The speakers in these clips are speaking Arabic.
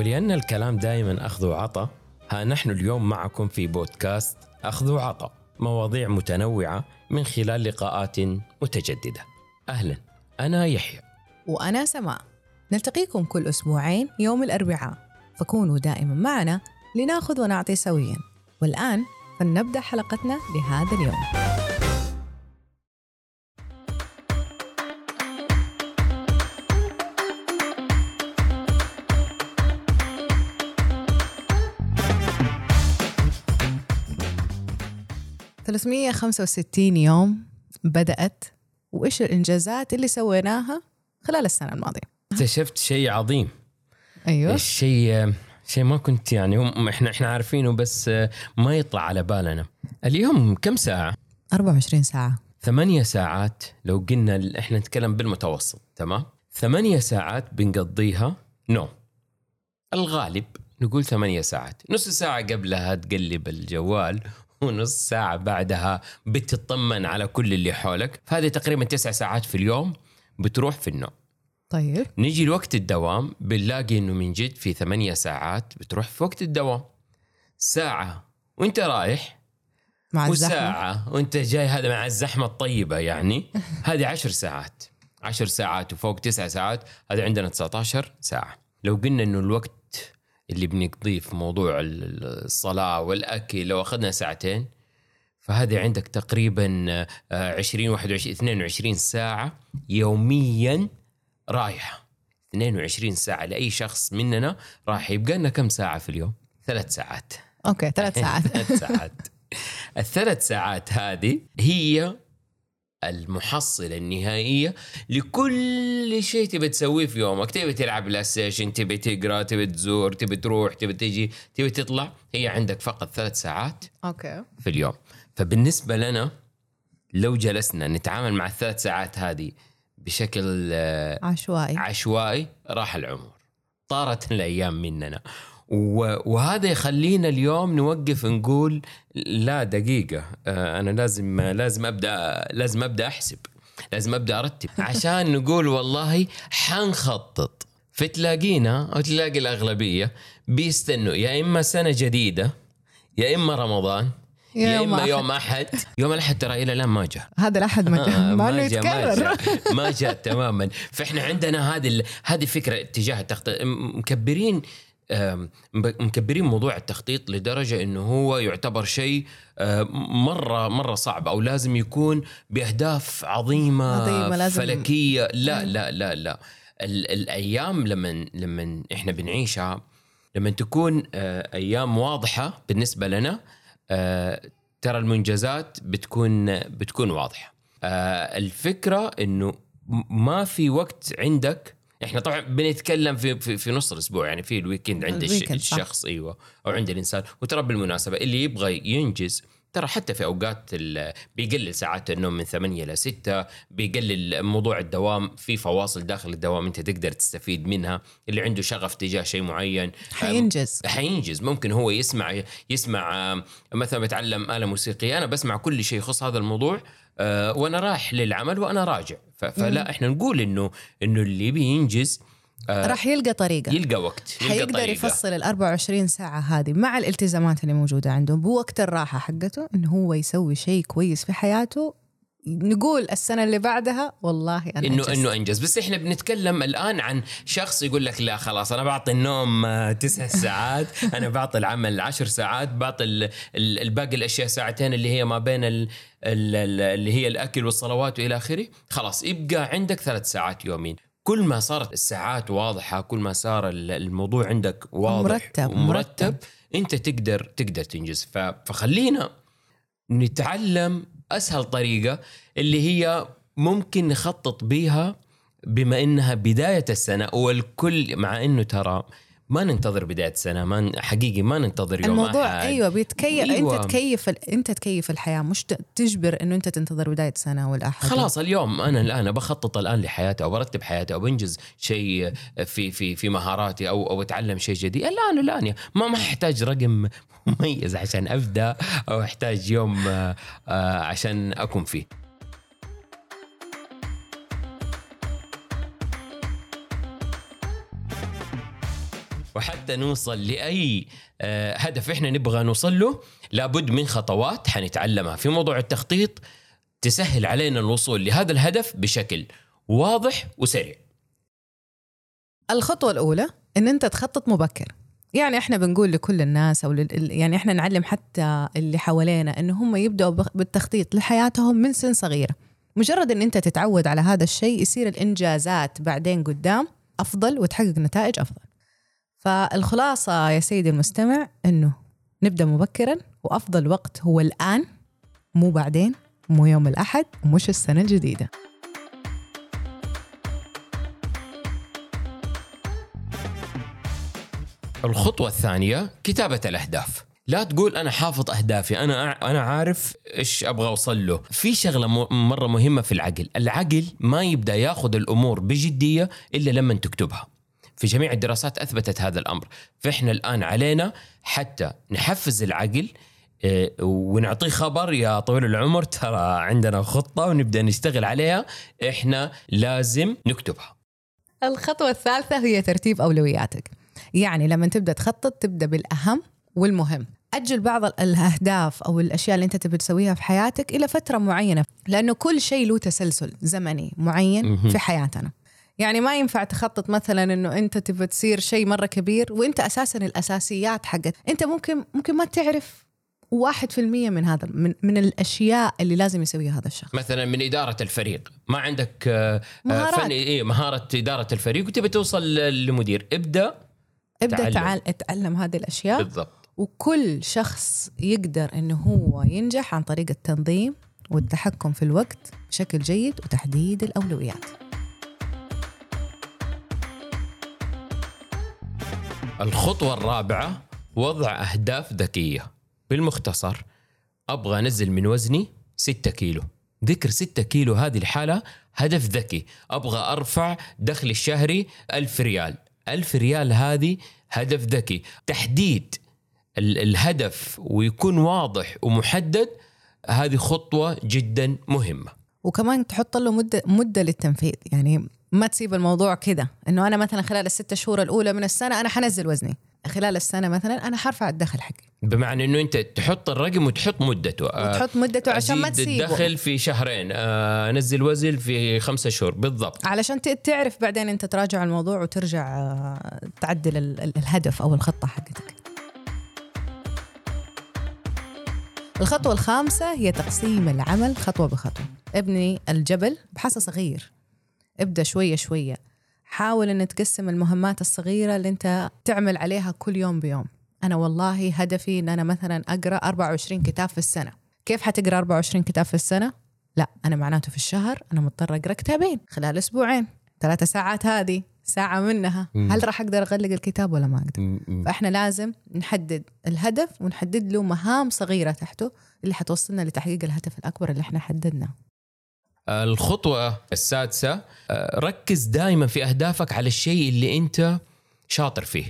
ولأن الكلام دائما أخذ وعطى ها نحن اليوم معكم في بودكاست أخذ وعطى مواضيع متنوعة من خلال لقاءات متجددة. أهلا أنا يحيى. وأنا سماء. نلتقيكم كل أسبوعين يوم الأربعاء. فكونوا دائما معنا لنأخذ ونعطي سويا. والآن فلنبدأ حلقتنا لهذا اليوم. ثلاثمية خمسة وستين يوم بدأت وإيش الإنجازات اللي سويناها خلال السنة الماضية؟ اكتشفت شيء عظيم. أيوه. الشيء شيء ما كنت يعني هم إحنا إحنا عارفينه بس ما يطلع على بالنا. اليوم كم ساعة؟ 24 ساعة. ثمانية ساعات لو قلنا إحنا نتكلم بالمتوسط تمام؟ ثمانية ساعات بنقضيها نوم. الغالب نقول ثمانية ساعات. نص ساعة قبلها تقلب الجوال ونص ساعة بعدها بتطمن على كل اللي حولك. فهذه تقريبا تسع ساعات في اليوم بتروح في النوم. طيب. نيجي لوقت الدوام بنلاقي إنه من جد في ثمانية ساعات بتروح في وقت الدوام. ساعة وأنت رايح مع الزحمة. وساعة وأنت جاي هذا مع الزحمة الطيبة يعني. هذه عشر ساعات. عشر ساعات وفوق تسع ساعات هذا عندنا 19 ساعة. لو قلنا إنه الوقت اللي بنقضيه في موضوع ال- ال- الصلاة والأكل لو أخذنا ساعتين فهذه عندك تقريبا آه، 20 21 22 ساعة يوميا رايحة. 22 ساعة لأي شخص مننا راح يبقى لنا كم ساعة في اليوم؟ ثلاث ساعات. أوكي ثلاث ساعات. ثلاث ساعات. الثلاث ساعات هذه هي المحصلة النهائية لكل شيء تبي تسويه في يومك. تبي تلعب PlayStation تبي تقرأ تبي تزور تبي تروح تبي تجي تبي تطلع. هي عندك فقط ثلاث ساعات okay. في اليوم. فبالنسبة لنا لو جلسنا نتعامل مع الثلاث ساعات هذه بشكل آه، عشوائي. عشوائي راح العمر. طارت الأيام مننا. وهذا يخلينا اليوم نوقف نقول لا دقيقة آه، أنا لازم لازم أبدأ لازم أبدأ أحسب لازم أبدأ أرتب. عشان نقول والله حنخطط. فتلاقينا أو تلاقي الأغلبية بيستنوا يا إما سنة جديدة يا إما رمضان يا يا يوم إما أحد. يوم أحد. يوم الأحد ترى إلى الآن ما جاء. هذا الأحد ما جاء. إنه جاء- ما جاء. ما جاء تماما. فإحنا عندنا هذه هذه فكرة اتجاه التخطيط. مكبرين مكبرين موضوع التخطيط لدرجة إنه هو يعتبر شيء آه، مرة مرة صعب أو لازم يكون بأهداف عظيمة, عظيمة، لازم- فلكية. لا لا لا لا. ال- الأيام لما لما إحنا بنعيشها لما تكون آه، أيام واضحة بالنسبة لنا آه، ترى المنجزات بتكون بتكون واضحة. الفكرة إنه ما في وقت عندك إحنا طبعا بنتكلم في في, في نص الأسبوع يعني في ال weekend عند ال weekend، صح. الشخص أيوه أو عند الإنسان. وترى بالمناسبة اللي يبغى ينجز ترى حتى في أوقات بيقلل ساعات النوم من 8 ل 6 بيقلل موضوع الدوام في فواصل داخل الدوام أنت تقدر تستفيد منها. اللي عنده شغف تجاه شيء معين حينجز. حينجز. ممكن هو يسمع يسمع آه، مثلا بتعلم آلة موسيقية أنا بسمع كل شيء يخص هذا الموضوع آه، وأنا رايح للعمل وأنا راجع. فلا إحنا نقول إنه إنه اللي يبي ينجز آه، راح يلقى طريقة. يلقى وقت يلقى حيقدر طريقة. يفصل ال 24 ساعة هذه مع الالتزامات اللي موجودة عنده بوقت الراحة حقته إنه هو يسوي شيء كويس في حياته نقول السنة اللي بعدها والله أنا إنه أنجزت. إنه أنجز بس إحنا بنتكلم الآن عن شخص يقول لك لا خلاص أنا بعطي النوم آه، تسع ساعات أنا بعطي العمل عشر ساعات بعطي ال- ال- الباقي الأشياء ساعتين اللي هي ما بين ال ال ال اللي هي الأكل والصلوات وإلى آخره خلاص يبقى عندك ثلاث ساعات يومين كل ما صارت الساعات واضحة كل ما صار ال- الموضوع عندك واضح مرتب، ومرتب مرتب. أنت تقدر تقدر تنجز فخلينا نتعلم أسهل طريقة اللي هي ممكن نخطط بيها بما إنها بداية السنة والكل مع إنه ترى ما ننتظر بداية سنه ما حقيقي ما ننتظر يوم الموضوع أحد. أيوه بيتكيف أيوة. انت تكيف ال... أنت تكيف الحياة مش تجبر إنه أنت تنتظر بداية سنه ولا احد خلاص اليوم أنا الآن بخطط الآن لحياتي أو برتب حياتي أو بنجز شيء في في في مهاراتي أو أو أتعلم شيء جديد الآن الآن يا- ما ما أحتاج رقم مميز عشان أبدأ أو أحتاج يوم آه، عشان أكون فيه وحتى نوصل لأي آه، هدف إحنا نبغى نوصل له لابد من خطوات حنتعلمها. في موضوع التخطيط تسهل علينا الوصول لهذا الهدف بشكل واضح وسريع. الخطوة الأولى إن أنت تخطط مبكر. يعني إحنا بنقول لكل الناس أو لل... يعني إحنا نعلم حتى اللي حوالينا إن هم يبدأوا بالتخطيط لحياتهم من سن صغيرة. مجرد إن أنت تتعود على هذا الشيء يصير الإنجازات بعدين قدام أفضل وتحقق نتائج أفضل. فالخلاصة يا سيدي المستمع إنه نبدأ مبكرا وأفضل وقت هو الآن مو بعدين مو يوم الأحد ومش السنة الجديدة. الخطوة الثانية كتابة الأهداف. لا تقول أنا حافظ أهدافي أنا أع- أنا عارف إيش أبغى أوصل له. في شغلة م- مرة مهمة في العقل. العقل ما يبدأ ياخذ الأمور بجدية إلا لما تكتبها. في جميع الدراسات أثبتت هذا الأمر. فإحنا الآن علينا حتى نحفز العقل إيه، ونعطيه خبر يا طويل العمر ترى عندنا خطة ونبدأ نشتغل عليها إحنا لازم نكتبها. الخطوة الثالثة هي ترتيب أولوياتك. يعني لما تبدأ تخطط تبدأ بالأهم والمهم. أجل بعض ال- الأهداف أو الأشياء اللي أنت تبي تسويها في حياتك إلى فترة معينة لأنه كل شيء له تسلسل زمني معين. في حياتنا. يعني ما ينفع تخطط مثلا إنه أنت تبى تصير شيء مرة كبير وأنت أساسا الأساسيات حقت أنت ممكن ممكن ما تعرف واحد في المية من هذا من, من الأشياء اللي لازم يسويها هذا الشخص مثلا من إدارة الفريق ما عندك آه، آه، مهارات. فن إيه مهارة إدارة الفريق وتبي توصل لمدير ابدأ ابدأ تعلم. تعال اتعلم هذه الأشياء بالضبط وكل شخص يقدر إنه هو ينجح عن طريق التنظيم والتحكم في الوقت بشكل جيد وتحديد الأولويات. الخطوة الرابعة وضع أهداف ذكية. بالمختصر أبغى أنزل من وزني 6 كيلو. ذكر 6 كيلو هذه الحالة هدف ذكي. أبغى أرفع دخلي الشهري ألف ريال. ألف ريال هذه هدف ذكي. تحديد ال- الهدف ويكون واضح ومحدد هذه خطوة جدا مهمة. وكمان تحط له مده مدة للتنفيذ. يعني ما تسيب الموضوع كده. إنه أنا مثلا خلال الست شهور الأولى من السنة أنا حنزل وزني. خلال السنة مثلا أنا حرفع الدخل حقي. بمعنى إنه أنت تحط الرقم وتحط مدته. آه، وتحط مدته عشان ما تسيبه. الدخل في شهرين. آه، انزل وزن في خمسة شهور. بالضبط. علشان تعرف بعدين أنت تراجع الموضوع وترجع آه، تعدل ال- ال- الهدف أو الخطة حقتك. الخطوة الخامسة هي تقسيم العمل خطوة بخطوة. ابني الجبل بحصى صغير. ابدأ شوية شوية. حاول إن تقسم المهمات الصغيرة اللي أنت تعمل عليها كل يوم بيوم. أنا والله هدفي إن أنا مثلا أقرأ 24 كتاب في السنة. كيف حتقرأ 24 كتاب في السنة؟ لا أنا معناته في الشهر أنا مضطر أقرأ كتابين خلال أسبوعين ثلاثة ساعات هذه ساعة منها مم. هل راح أقدر أغلق الكتاب ولا ما أقدر؟ م- م. فإحنا لازم نحدد الهدف ونحدد له مهام صغيرة تحته اللي حتوصلنا لتحقيق الهدف الأكبر اللي إحنا حددناه. الخطوة السادسة آه، ركز دائما في أهدافك على الشيء اللي أنت شاطر فيه.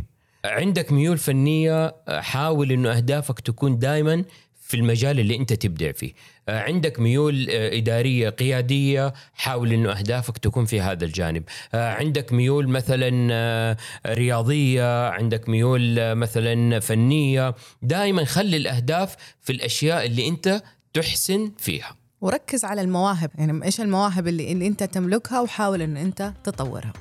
عندك ميول فنية آه، حاول أنه أهدافك تكون دائما في المجال اللي أنت تبدع فيه. آه، عندك ميول إدارية قيادية حاول أنه أهدافك تكون في هذا الجانب. عندك ميول مثلا رياضية عندك ميول مثلا فنية. دائما خلي الأهداف في الأشياء اللي أنت تحسن فيها. وركز على المواهب. يعني إيش المواهب اللي, اللي أنت تملكها وحاول إن أنت تطورها.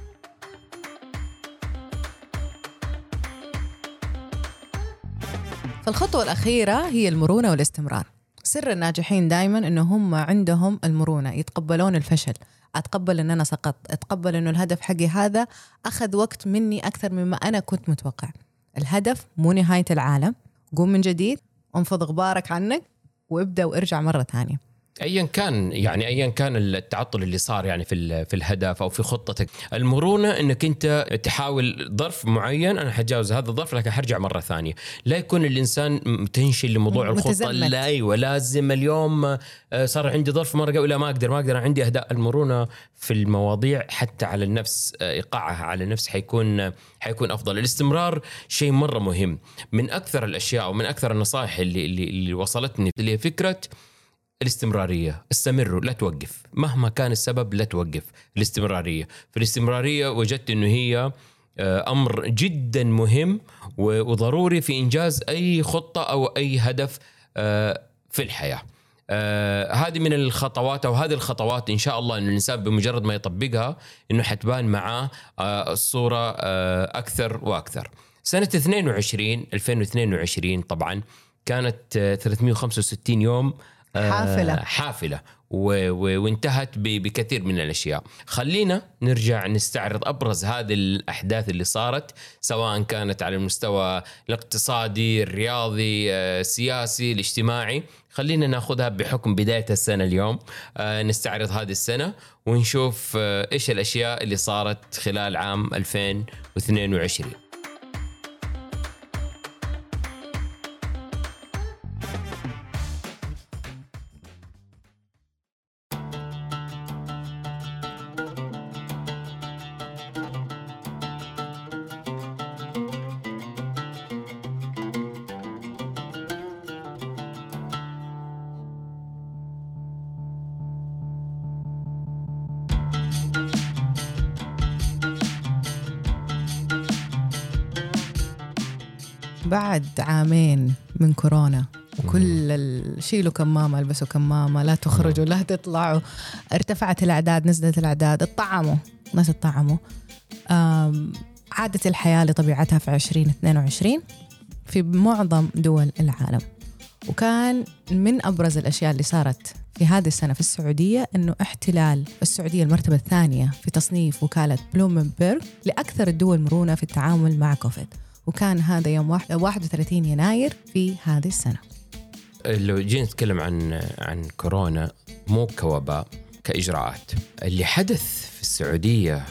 فالخطوة الأخيرة هي المرونة والاستمرار. سر الناجحين دائما إنه هم عندهم المرونة يتقبلون الفشل. أتقبل إن أنا سقطت أتقبل إنه الهدف حقي هذا أخذ وقت مني أكثر مما أنا كنت متوقع. الهدف مو نهاية العالم. قوم من جديد انفض غبارك عنك وابدأ وارجع مرة ثانية. ايا كان يعني ايا كان التعطل اللي صار يعني في في الهدف أو في خطتك. المرونة إنك أنت تحاول ظرف معين أنا حتجاوز هذا الظرف لكن حرجع مرة ثانية. لا يكون الإنسان تنشن لموضوع الخطة. لا أيوه لازم اليوم آه، صار عندي ظرف مرة قبل ما أقدر ما أقدر أنا عندي اهداف المرونة في المواضيع حتى على النفس آه، إيقاعها على النفس حيكون حيكون أفضل. الاستمرار شيء مرة مهم. من أكثر الأشياء ومن أكثر النصائح اللي اللي, اللي وصلتني اللي هي فكره الاستمرارية استمروا لا توقف مهما كان السبب لا توقف الاستمرارية في الاستمرارية وجدت إنه هي آه، أمر جدا مهم وضروري في إنجاز أي خطة أو أي هدف آه، في الحياة. آه هذه من الخطوات أو هذه الخطوات إن شاء الله انه الإنسان بمجرد ما يطبقها إنه حتبان معاه الصورة آه أكثر وأكثر. سنة 22 2022 طبعا كانت آه 365 يوم آه، حافلة. و- و- وانتهت بكثير من الأشياء. خلينا نرجع نستعرض أبرز هذه الأحداث اللي صارت سواء كانت على المستوى الاقتصادي الرياضي آه، السياسي الاجتماعي. خلينا ناخذها بحكم بداية السنة اليوم. آه، نستعرض هذه السنة ونشوف آه، إيش الأشياء اللي صارت خلال عام 2022 بعد عامين من كورونا. وكل شيلوا كمامة البسوا كمامة لا تخرجوا لا تطلعوا. ارتفعت الأعداد نزلت الأعداد اتطعموا ناس اتطعموا آم، عادت الحياة لطبيعتها في 2022 في معظم دول العالم. وكان من أبرز الأشياء اللي صارت في هذه السنة في السعودية أنه احتلال السعودية المرتبة الثانية في تصنيف وكالة بلومنبرغ لأكثر الدول مرونة في التعامل مع كوفيد وكان هذا يوم واحد- 31 يناير في هذه السنة. لو جينا نتكلم عن عن كورونا مو كوباء كإجراءات. اللي حدث في السعودية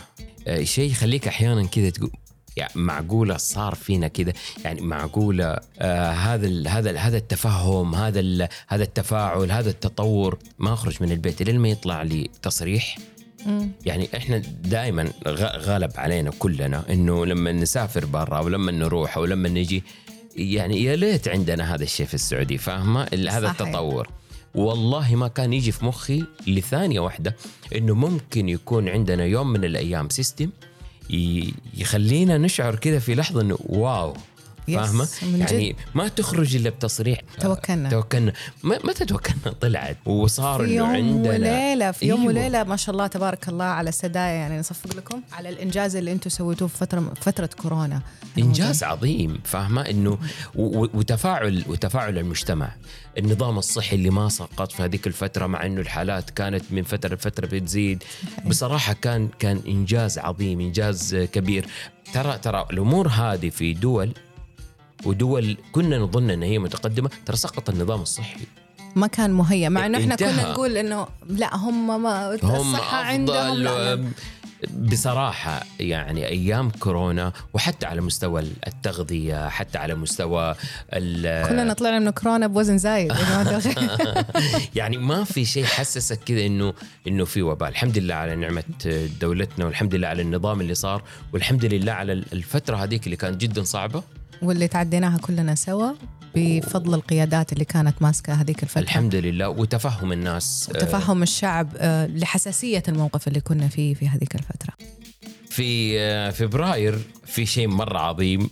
آه، شيء يخليك أحيانا كذا تقول يعني معقولة صار فينا كذا؟ يعني معقولة آه هذا ال هذا ال هذا التفهم هذا هذا التفاعل هذا التطور. ما أخرج من البيت لين ما يطلع لي تصريح يعني إحنا دائما غالب علينا كلنا إنه لما نسافر برا ولما نروح أو لما نجي يعني يا ليت عندنا هذا الشيء في السعودية فاهمة؟ هذا. التطور. والله ما كان يجي في مخي لثانية واحدة إنه ممكن يكون عندنا يوم من الأيام system يخلينا نشعر كذا في لحظة إنه wow فاهمة؟ يعني ما تخرج إلا بتصريح. توكلنا. توكلنا. ما متى توكلنا طلعت. وصار في إنه يوم عندنا وليلة في يوم أيوة. وليلة ما شاء الله تبارك الله على السدايا يعني نصفق لكم على الإنجاز اللي أنتم سويتوه في فترة فترة كورونا. إنجاز عظيم فاهمة؟ إنه وتفاعل وتفاعل المجتمع. النظام الصحي اللي ما سقط في هذيك الفترة مع إنه الحالات كانت من فترة لفترة بتزيد بصراحة كان كان إنجاز عظيم إنجاز كبير. ترى ترى الأمور هذه في دول ودول كنا نظن إن هي متقدمة ترى سقط النظام الصحي ما كان مهيأ مع إنه إحنا. كنا نقول إنه لا هم ما هم الصحة عندهم لا لا. بصراحة يعني أيام كورونا وحتى على مستوى التغذية حتى على مستوى كلنا طلعنا من كورونا بوزن زايد. يعني ما في شيء حسسك كذا إنه إنه في وباء، الحمد لله على نعمة دولتنا والحمد لله على النظام اللي صار والحمد لله على الفترة هذيك اللي كانت جدا صعبة، واللي تعديناها كلنا سوا بفضل القيادات اللي كانت ماسكة هذيك الفترة. الحمد لله. وتفهم الناس آه، تفهم الشعب آه، لحساسية الموقف اللي كنا فيه في هذيك الفترة. في آه، فبراير في شيء مرة عظيم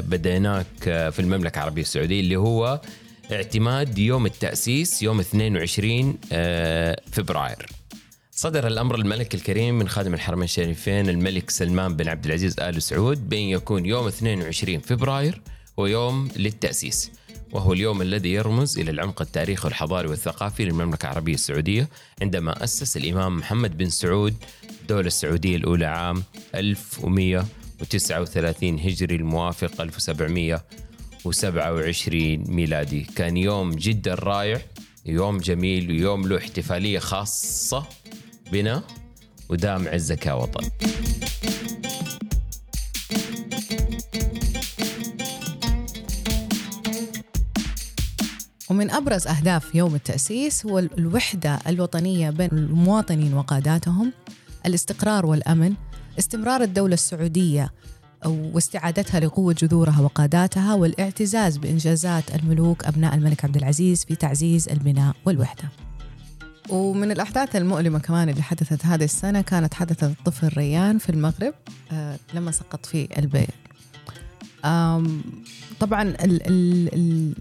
بديناك في المملكة العربية السعودية اللي هو اعتماد يوم التأسيس يوم 22 آه، فبراير. صدر الأمر الملك الكريم من خادم الحرمين الشريفين الملك سلمان بن عبد العزيز آل سعود بأن يكون يوم 22 فبراير هو يوم للتأسيس وهو اليوم الذي يرمز إلى العمق التاريخي والحضاري والثقافي للمملكة العربية السعودية عندما أسس الإمام محمد بن سعود الدولة السعودية الأولى عام 1139 هجري الموافق 1727 ميلادي. كان يوم جدا رائع يوم جميل ويوم له احتفالية خاصة بنا ودام عزك يا وطن. ومن أبرز أهداف يوم التأسيس هو الوحدة الوطنية بين المواطنين وقاداتهم الاستقرار والأمن استمرار الدولة السعودية واستعادتها لقوة جذورها وقاداتها والإعتزاز بإنجازات الملوك أبناء الملك عبد العزيز في تعزيز البناء والوحدة. ومن الأحداث المؤلمة كمان اللي حدثت هذه السنة كانت حدثت الطفل ريان في المغرب آه لما سقط في آم، طبعا ال ال ال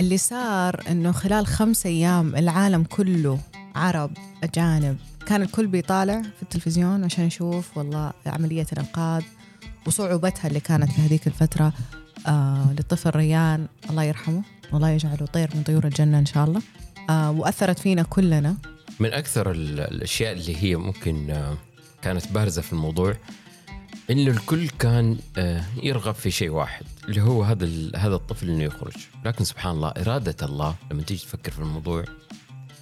اللي صار إنه خلال خمس أيام العالم كله عرب أجانب كان الكل بيطالع في التلفزيون عشان يشوف والله عملية الإنقاذ وصعوبتها اللي كانت في هذيك الفترة آه للطفل ريان الله يرحمه والله يجعله طير من طيور الجنة إن شاء الله. وأثرت فينا كلنا. من أكثر ال- الأشياء اللي هي ممكن آه، كانت بارزة في الموضوع إنه الكل كان آه، يرغب في شيء واحد اللي هو هذا هذا الطفل إنه يخرج. لكن سبحان الله إرادة الله لما تيجي تفكر في الموضوع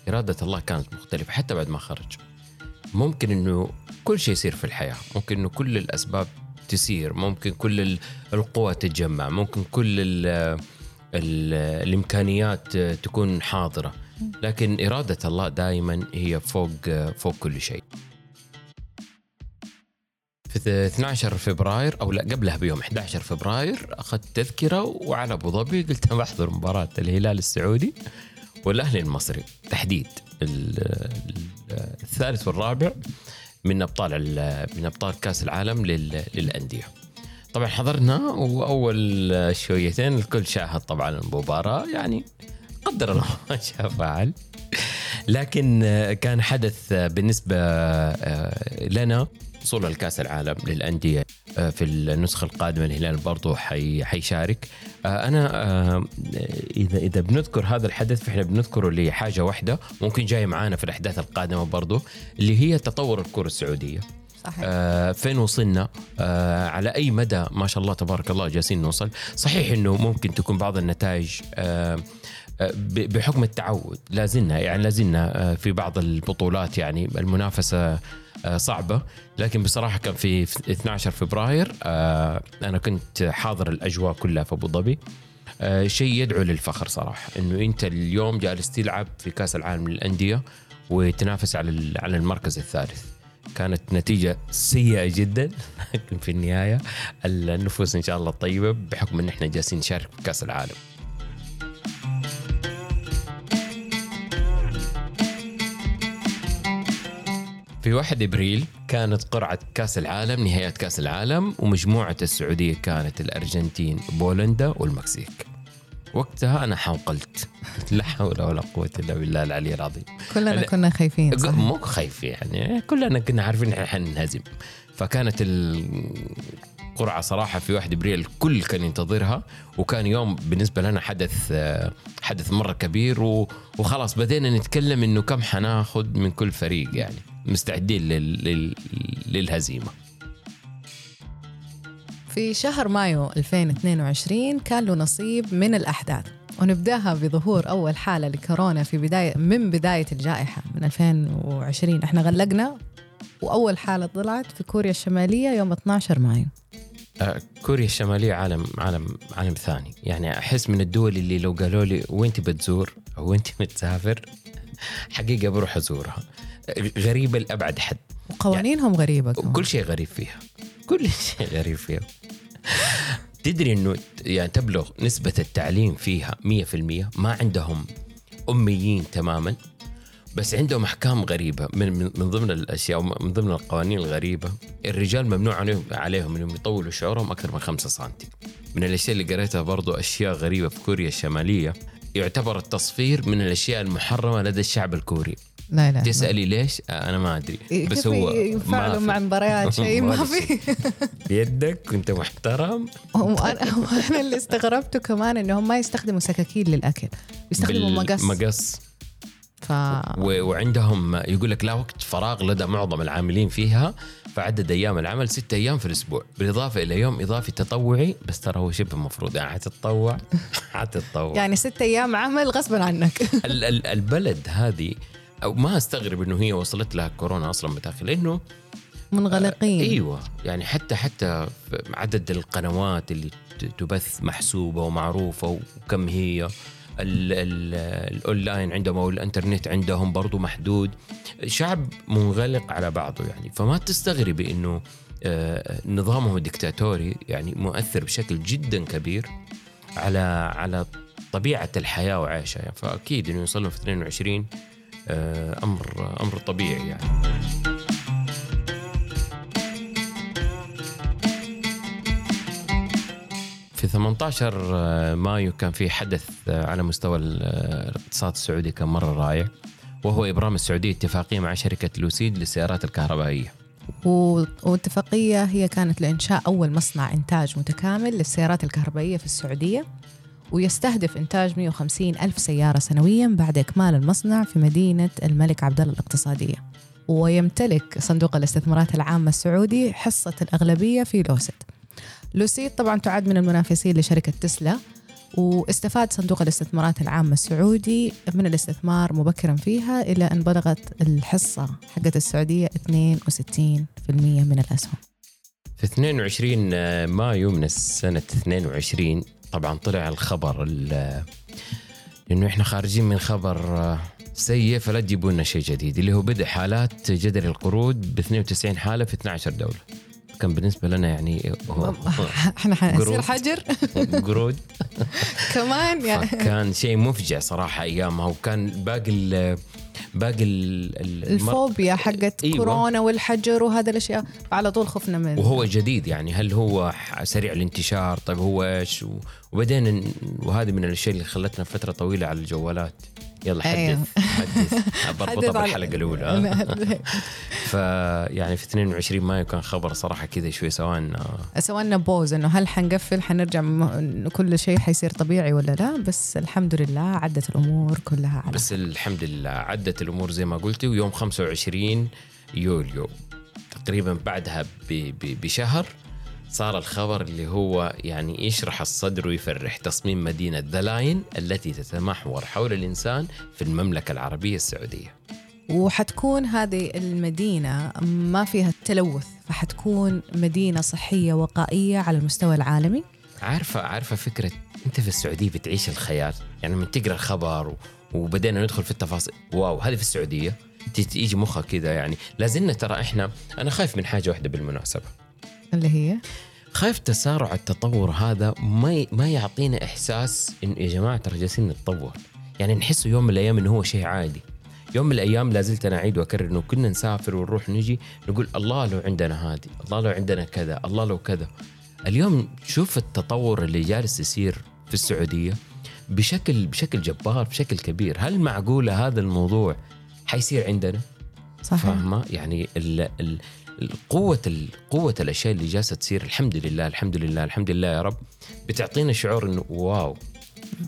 إرادة الله كانت مختلفة حتى بعد ما خرج. ممكن إنه كل شيء يصير في الحياة ممكن إنه كل الأسباب تسير ممكن كل ال- القوى تتجمع ممكن كل ال ال الإمكانيات تكون حاضرة. لكن إرادة الله دائما هي فوق فوق كل شيء في 12 فبراير أو لا قبلها بيوم 11 فبراير أخذت تذكرة وعلى أبو ظبي قلت بحضر مباراة الهلال السعودي والأهلي المصري تحديد ال- ال- الثالث والرابع من أبطال ال- من أبطال كأس العالم لل- للأندية. طبعا حضرنا وأول شويتين الكل شاهد طبعا المباراة يعني قدر الله ما شاء فعل. لكن آه، كان حدث آه، بالنسبة آه، لنا وصول الكاس العالم للأندية آه، في النسخة القادمة الهلال برضو حي حيشارك. آه، إذا إذا بنذكر هذا الحدث فإحنا بنذكره لحاجة واحدة ممكن جاي معانا في الأحداث القادمة برضو اللي هي تطور الكرة السعودية. صحيح. آه فين وصلنا؟ آه على أي مدى؟ ما شاء الله تبارك الله جالسين نوصل. صحيح إنه ممكن تكون بعض النتائج آه بحكم التعود لازلنا يعني لازلنا آه، في بعض البطولات يعني المنافسة آه، صعبة. لكن بصراحة كان في في 12 فبراير آه، أنا كنت حاضر الأجواء كلها في أبو ظبي. آه، شيء يدعو للفخر صراحة إنه أنت اليوم جالس تلعب في كأس العالم للأندية وتنافس على على المركز الثالث. كانت نتيجة سيئة جدا لكن في النهاية. النفوس إن شاء الله طيبة بحكم إن إحنا جالسين نشارك في كأس العالم. في 1 إبريل كانت قرعة كأس العالم نهايات كأس العالم ومجموعة السعودية كانت الأرجنتين بولندا والمكسيك. وقتها أنا حوقلت لا حول ولا قوة إلا بالله العلي العظيم. كلنا. كنا خايفين صح مو خايف يعني كلنا كنا عارفين إحنا حننهزم. فكانت القرعه صراحة في 1 ابريل الكل كان ينتظرها وكان يوم بالنسبة لنا حدث حدث مرة كبير وخلاص بدينا نتكلم إنه كم حناخذ من كل فريق يعني مستعدين لل... لل... للهزيمة. في شهر مايو 2022 كان له نصيب من الأحداث ونبدأها بظهور أول حالة لكورونا في بداية من بداية الجائحة من 2020 إحنا غلقنا وأول حالة طلعت في كوريا الشمالية يوم 12 مايو. كوريا الشمالية عالم عالم عالم ثاني. يعني أحس من الدول اللي لو قالوا لي وين بتزور أو وين بتسافر حقيقة بروح أزورها. آه، غريبة لأبعد حد. وقوانينهم غريبة كمان. كل شيء غريب فيها. كل شيء غريب فيها. تدري إنه يعني تبلغ نسبة التعليم فيها 100% ما عندهم أميين تماما. بس عندهم أحكام غريبة من من من ضمن الأشياء من ضمن القوانين الغريبة. الرجال ممنوع عليهم عليهم إنهم يطولوا شعرهم أكثر من 5 سم من الأشياء اللي قريتها برضو أشياء غريبة في كوريا الشمالية. يعتبر التصفير من الأشياا المحرمة لدى الشعب الكوري. لا لا تسألي ليش؟ آه، أنا ما أدري. بس هو يفعلوا مع. مباريات؟ شيء ما ولا في. بيدك كنت محترم. وأنا اللي استغربته كمان إنهم ما يستخدموا سكاكين للأكل. يستخدموا مقص. مقص. ف و- وعندهم يقول لك لا وقت فراغ لدى معظم العاملين فيها فعدد أيام العمل ستة أيام في الأسبوع بالإضافة إلى يوم إضافي تطوعي بس ترى هو شبه مفروض يعني حتتطوع حتتطوع. يعني ستة أيام عمل غصبا عنك. ال- ال- البلد هذه أو ما أستغرب إنه هي وصلت لها كورونا أصلا متأخر لأنه منغلقين. إيوه يعني حتى حتى عدد القنوات اللي تبث محسوبة ومعروفة وكم هي الأونلاين عندهم أو الإنترنت عندهم برضو محدود. شعب منغلق على بعضه يعني. فما تستغربي إنه آه، نظامهم الدكتاتوري يعني مؤثر بشكل جدا كبير على على طبيعة الحياة وعيشها يعني. فأكيد إنه يوصلوا في 22 آه، أمر أمر طبيعي يعني. في 18 مايو كان في حدث على مستوى الاقتصاد السعودي كان مرة رائع. وهو إبرام السعودية اتفاقية مع شركة لوسيد للسيارات الكهربائية. والاتفاقية هي كانت لإنشاء أول مصنع إنتاج متكامل للسيارات الكهربائية في السعودية ويستهدف إنتاج 150 ألف سيارة سنويا بعد إكمال المصنع في مدينة الملك عبدالله الاقتصادية. ويمتلك صندوق الاستثمارات العامة السعودي حصة الأغلبية في لوسيد. لوسيد طبعا تعد من المنافسين لشركة تسلا واستفاد صندوق الاستثمارات العامة السعودي من الاستثمار مبكرا فيها إلى أن بلغت الحصة حقت السعودية 62% من الأسهم. في 22 مايو من السنة 22 طبعا طلع الخبر لأنه إحنا خارجين من خبر سيء فلا تجيبوا لنا شيء جديد اللي هو بدء حالات جدري القروض ب 92 حالة في 12 دولة. كان بالنسبة لنا يعني إحنا حنصير حجر؟ قرود كمان يعني. كان شيء مفجع صراحة أيامها وكان باقي باقي الفوبيا حقت أيوة. كورونا والحجر وهذا الأشياء على طول خفنا منه. وهو جديد يعني هل هو سريع الانتشار؟ طيب هو إيش؟ وبعدين وهذه من الأشياء اللي خلتنا فترة طويلة على الجوالات. يلا حدث أيوه. حدث. بربطها بالحلقة الأولى فيعني في 22 مايو كان خبر صراحة كذا شوي سوانا سوانا بوز إنه هل حنقفل حنرجع كل شيء حيصير طبيعي ولا لا؟ بس الحمد لله عدت الأمور كلها على بس الحمد لله عدت الأمور زي ما قلتي ويوم 25 يوليو. تقريبا بعدها بشهر صار الخبر اللي هو يعني يشرح الصدر ويفرح تصميم مدينة ذلاين التي تتمحور حول الإنسان في المملكة العربية السعودية. وحتكون هذه المدينة ما فيها التلوث فحتكون مدينة صحية وقائية على المستوى العالمي. عارفة عارفة فكرة أنت في السعودية بتعيش الخيال. يعني من تقرأ الخبر وبدينا ندخل في التفاصيل. واو هذه في السعودية. تيجي مخك كذا يعني. لازلنا ترى إحنا أنا خايف من حاجة واحدة بالمناسبة. اللي هي؟ خايف تسارع التطور هذا ما ما يعطينا إحساس انه يا جماعة ترى جالسين نتطور. يعني نحسه يوم من الأيام انه هو شيء عادي. يوم من الأيام لازلت أنا أعيد وأكرر إنه كنا نسافر ونروح نجي نقول الله لو عندنا هذه الله لو عندنا كذا الله لو كذا. اليوم شوف التطور اللي جالس يصير في السعودية بشكل بشكل جبار بشكل كبير. هل معقولة هذا الموضوع حيصير عندنا؟ صحيح. فاهمة؟ يعني ال ال قوة قوة الأشياء اللي جالسة تصير الحمد لله الحمد لله الحمد لله يا رب بتعطينا شعور إنه wow.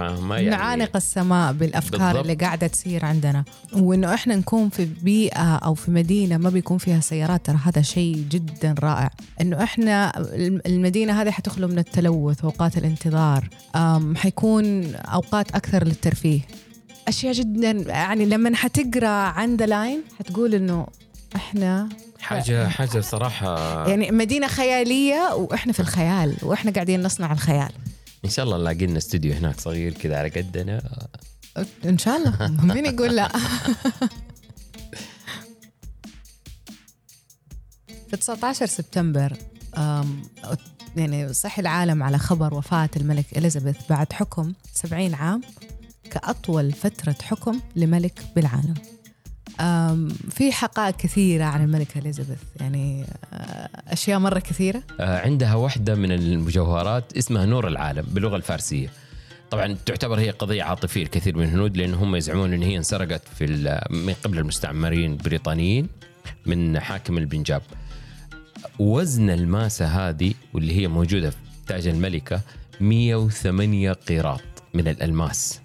يعني نعانق السماء بالأفكار بالضبط. اللي قاعدة تصير عندنا. وإنه إحنا نكون في بيئة أو في مدينة ما بيكون فيها سيارات ترى هذا شيء جدا رائع. إنه إحنا المدينة هذه حتخلو من التلوث وأوقات الانتظار. حيكون أوقات أكثر للترفيه. أشياء جدا يعني لما حتقرأ عن The Line حتقول إنه إحنا حاجة حاجة صراحة. يعني مدينة خيالية وإحنا في الخيال وإحنا قاعدين نصنع الخيال. إن شاء الله نلاقي لنا استوديو هناك صغير كذا على قدنا. إن شاء الله. مين يقول لا؟ في 19 سبتمبر يعني صحي العالم على خبر وفاة الملك إليزابيث بعد حكم 70 عام كأطول فترة حكم لملك بالعالم. في حقائق كثيرة عن الملكة إليزابيث. يعني آه، أشياء مرة كثيرة. آه، عندها واحدة من المجوهرات اسمها نور العالم باللغة الفارسية. طبعا تعتبر هي قضية عاطفية الكثير من الهنود لأن هم يزعمون أن هي انسرقت في من قبل المستعمرين البريطانيين من حاكم البنجاب. وزن الماسة هذه واللي هي موجودة في تاج الملكة 108 قيراط من الألماس.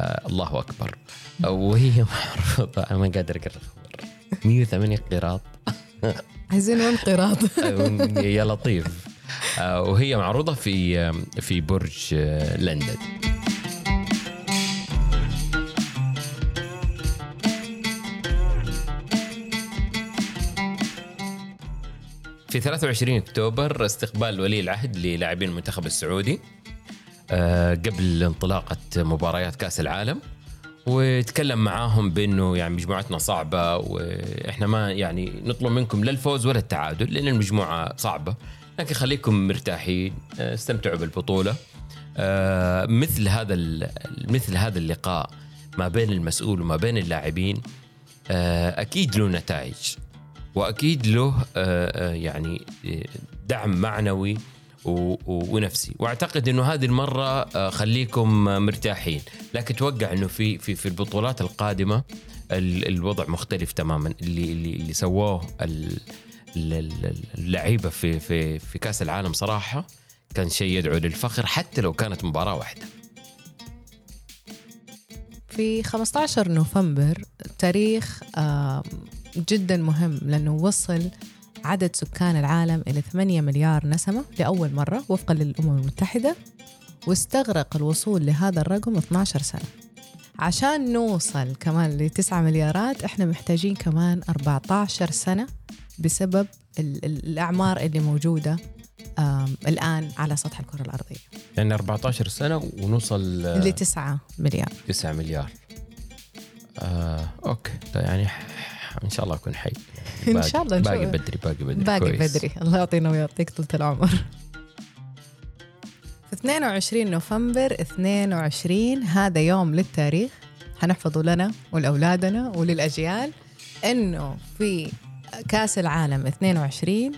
آه الله أكبر. وهي معروضة أنا ما قادر أقرأ. الخبر 108 قيراط عايزين وين قيراط يا لطيف. آه، وهي معروضة في في برج آه، لندن. في 23 أكتوبر استقبال ولي العهد للاعبين المنتخب السعودي. آه، قبل انطلاقة مباريات كأس العالم وتكلم معاهم بأنه يعني مجموعتنا صعبة وإحنا ما يعني نطلب منكم لا الفوز ولا التعادل لأن المجموعة صعبة. لكن خليكم مرتاحين استمتعوا بالبطولة. آه، مثل هذا مثل هذا اللقاء ما بين المسؤول وما بين اللاعبين آه، أكيد له نتائج وأكيد له آه، آه، يعني آه، دعم معنوي و- ونفسي. واعتقد إنه هذه المرة آه، خليكم مرتاحين. لكن أتوقع إنه في في في البطولات القادمة ال- الوضع مختلف تماما. اللي اللي اللي سووه ال- ال- ال- اللعيبة في في في كأس العالم صراحة كان شيء يدعو للفخر حتى لو كانت مباراة واحدة. في 15 نوفمبر تاريخ جدا مهم لأنه وصل عدد سكان العالم إلى 8 مليار نسمة لأول مرة وفقا للأمم المتحدة واستغرق الوصول لهذا الرقم 12 سنة. عشان نوصل كمان ل 9 مليارات إحنا محتاجين كمان 14 سنة بسبب ال- ال- الأعمار اللي موجودة الآن على سطح الكرة الأرضية. يعني 14 سنة ونوصل ل 9 مليار. 9 مليار. آه، أوكي. طيب يعني إن شاء الله أكون حي. إن باقي- شاء الله. باقي بدري باقي بدري. باقي كويس. بدري. الله يعطينا ويعطيك طولة العمر. في 22 نوفمبر 22 هذا يوم للتاريخ. حنحفظه لنا ولأولادنا وللأجيال إنه في كأس العالم 22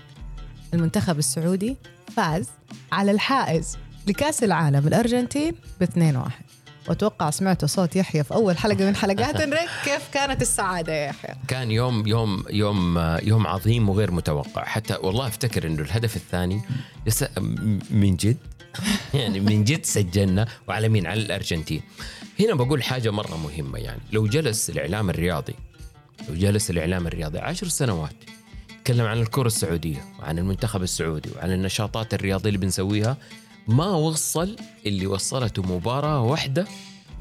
المنتخب السعودي فاز على الحائز لكأس العالم الأرجنتين ب 2 1 وأتوقع سمعتوا صوت يحيى في أول حلقة من حلقات. نرك كيف كانت السعادة يا يحيى؟ كان يوم يوم يوم يوم عظيم وغير متوقع. حتى والله أفتكر إنه الهدف الثاني من جد يعني من جد سجلنا وعلى مين؟ على الأرجنتين. هنا بقول حاجة مرة مهمة يعني. لو جلس الإعلام الرياضي لو جلس الإعلام الرياضي عشر سنوات يتكلم عن الكرة السعودية وعن المنتخب السعودي وعن النشاطات الرياضية اللي بنسويها ما وصل اللي وصلته مباراة واحدة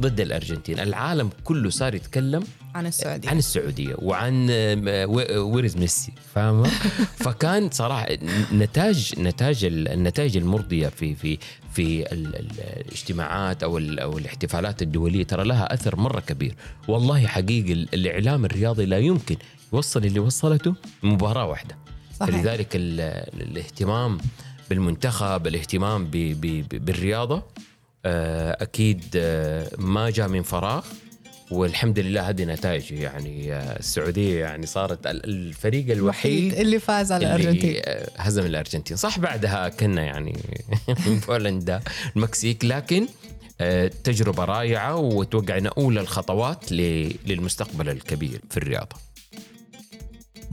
ضد الأرجنتين. العالم كله صار يتكلم عن السعودية. عن السعودية وعن ويرز ميسي فاهمة؟ فكان صراحة نتاج نتاج النتائج المرضية في في في ال- ال- الاجتماعات أو أو الاحتفالات الدولية ترى لها أثر مرة كبير. والله حقيقي ال- الإعلام الرياضي لا يمكن يوصل اللي وصلته مباراة واحدة. صحيح. فلذلك ال- الاهتمام بالمنتخب الاهتمام ب- ب- ب- بالرياضة آه، أكيد آه، ما جاء من فراغ والحمد لله هذه نتائجه. يعني آه، السعودية يعني صارت ال- الفريق الوحيد اللي فاز على الأرجنتين. اللي آه، هزم الأرجنتين. صح بعدها كنا يعني من بولندا المكسيك. لكن تجربة رائعة واتوقع انها أولى الخطوات للمستقبل الكبير في الرياضة.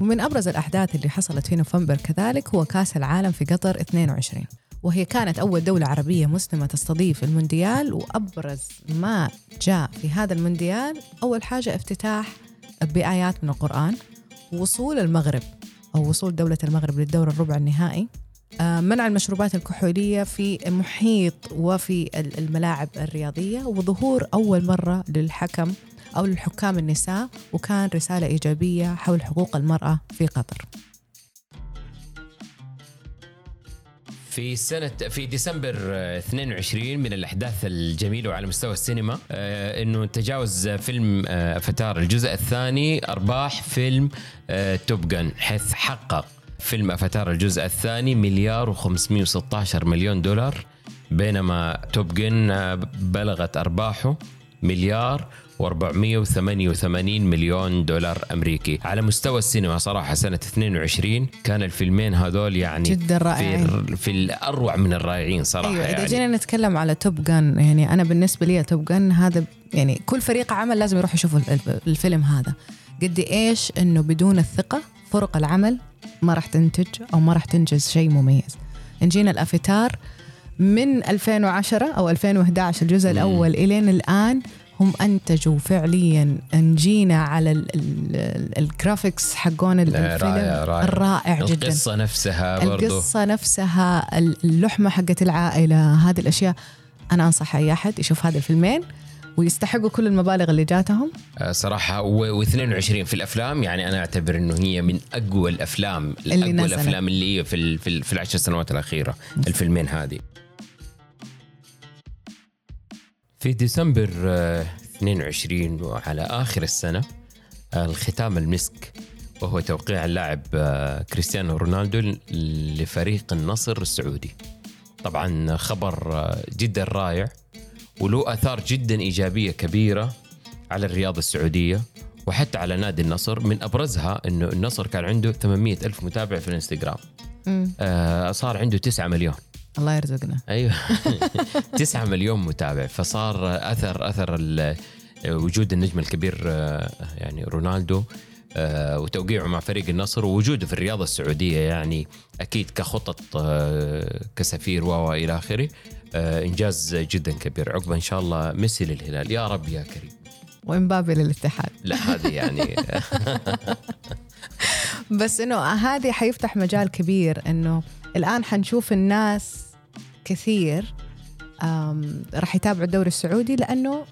ومن أبرز الأحداث اللي حصلت في نوفمبر كذلك هو كأس العالم في قطر 22 وهي كانت أول دولة عربية مسلمة تستضيف المونديال وأبرز ما جاء في هذا المونديال أول حاجة افتتاح بآيات من القرآن وصول المغرب أو وصول دولة المغرب للدور الربع النهائي. آه، منع المشروبات الكحولية في محيط وفي ال- الملاعب الرياضية وظهور أول مرة للحكم أو للحكام النساء وكان رسالة إيجابية حول حقوق المرأة في قطر. في سنة في ديسمبر آه، 22 من الأحداث الجميلة وعلى مستوى السينما آه، إنه تجاوز فيلم آه، أفاتار الجزء الثاني أرباح فيلم آه، توب جن حيث حقق فيلم أفاتار الجزء الثاني مليار و516 مليون دولار بينما توب جن بلغت أرباحه مليار و488 مليون دولار أمريكي. على مستوى السينما صراحة سنة 22 كان الفيلمين هذول يعني جداً رائعين. في في الأروع من الرائعين صراحة أيوة يعني. جينا نتكلم على توب جن يعني أنا بالنسبة لي توب جن هذا يعني كل فريق عمل لازم يروح يشوف ال- الفيلم هذا. قد إيش إنه بدون الثقة فرق العمل ما راح تنتج أو ما راح تنجز شيء مميز. نجينا الأفاتار من 2010 أو 2011 الجزء الأول إلين الآن هم أنتجوا فعليا نجينا على ال- ال- ال- الجرافيكس حقون الفيلم. رائع رائع. الرائع جدا. القصة نفسها برضو. القصة نفسها اللحمة حقت العائلة هذه الأشياء. أنا أنصح أي أحد يشوف هذه الفيلمين ويستحقوا كل المبالغ اللي جاتهم. آه، صراحة و22 في الأفلام يعني أنا أعتبر إنه هي من أقوى الأفلام اللي أقوى نزلت. الأفلام اللي في في, ال- في العشر سنوات الأخيرة الفيلمين هذه. في ديسمبر آه، 22 وعلى آخر السنة آه، الختام المسك وهو توقيع اللاعب آه، كريستيانو رونالدو لفريق النصر السعودي. طبعا خبر آه، جدا رائع وله آثار جدا إيجابية كبيرة على الرياضة السعودية وحتى على نادي النصر. من أبرزها إنه النصر كان عنده 800 ألف متابع في الانستغرام. آه صار عنده 9 مليون. الله يرزقنا. أيوه. 9 مليون متابع. فصار أثر أثر وجود النجم الكبير آه، يعني رونالدو آه، وتوقيعه مع فريق النصر ووجوده في الرياضة السعودية يعني أكيد كخطط آه، كسفير و إلى آخره. إنجاز جدا كبير. عقبة إن شاء الله ميسي للهلال. يا رب يا كريم. وامبابي للاتحاد. لا هذه يعني بس إنه هذه حيفتح مجال كبير إنه الآن حنشوف الناس كثير راح يتابعوا الدوري السعودي لأنه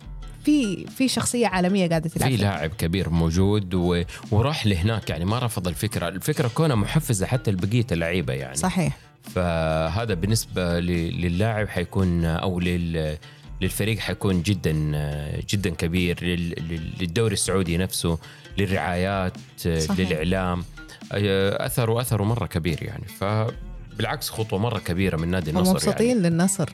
في في شخصية عالمية قاعدة تلعب في. لاعب كبير موجود و... وراح لهناك يعني ما رفض الفكرة الفكرة كونها محفزة حتى لبقية اللعيبة يعني صحيح فهذا بالنسبة ل- للاعب حيكون أو لل للفريق حيكون جدا جدا كبير لل- لل- للدوري السعودي نفسه للرعايات صحيح. للإعلام أثره أثره مرة كبير يعني فبالعكس خطوة مرة كبيرة من نادي النصر ومبسوطين يعني. للنصر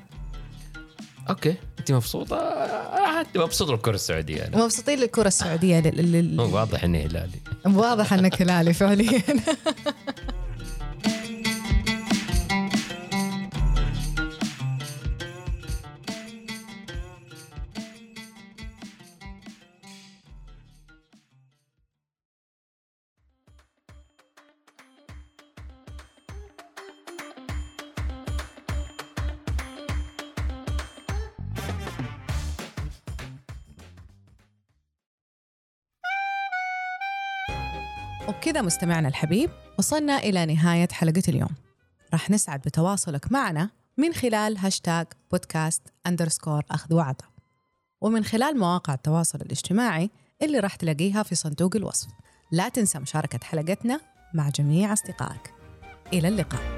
أوكي أنت مبسوطة آه، أنت مبسوط بالكره السعودية يعني. ومبسوطين للكرة السعودية لل... لل... واضح اني هلالي واضح إنك هلالي فعليا وبكذا مستمعنا الحبيب وصلنا إلى نهاية حلقة اليوم. راح نسعد بتواصلك معنا من خلال هاشتاج بودكاست أندرسكور أخذ وعطى ومن خلال مواقع التواصل الاجتماعي اللي راح تلاقيها في صندوق الوصف. لا تنسى مشاركة حلقتنا مع جميع أصدقائك. إلى اللقاء.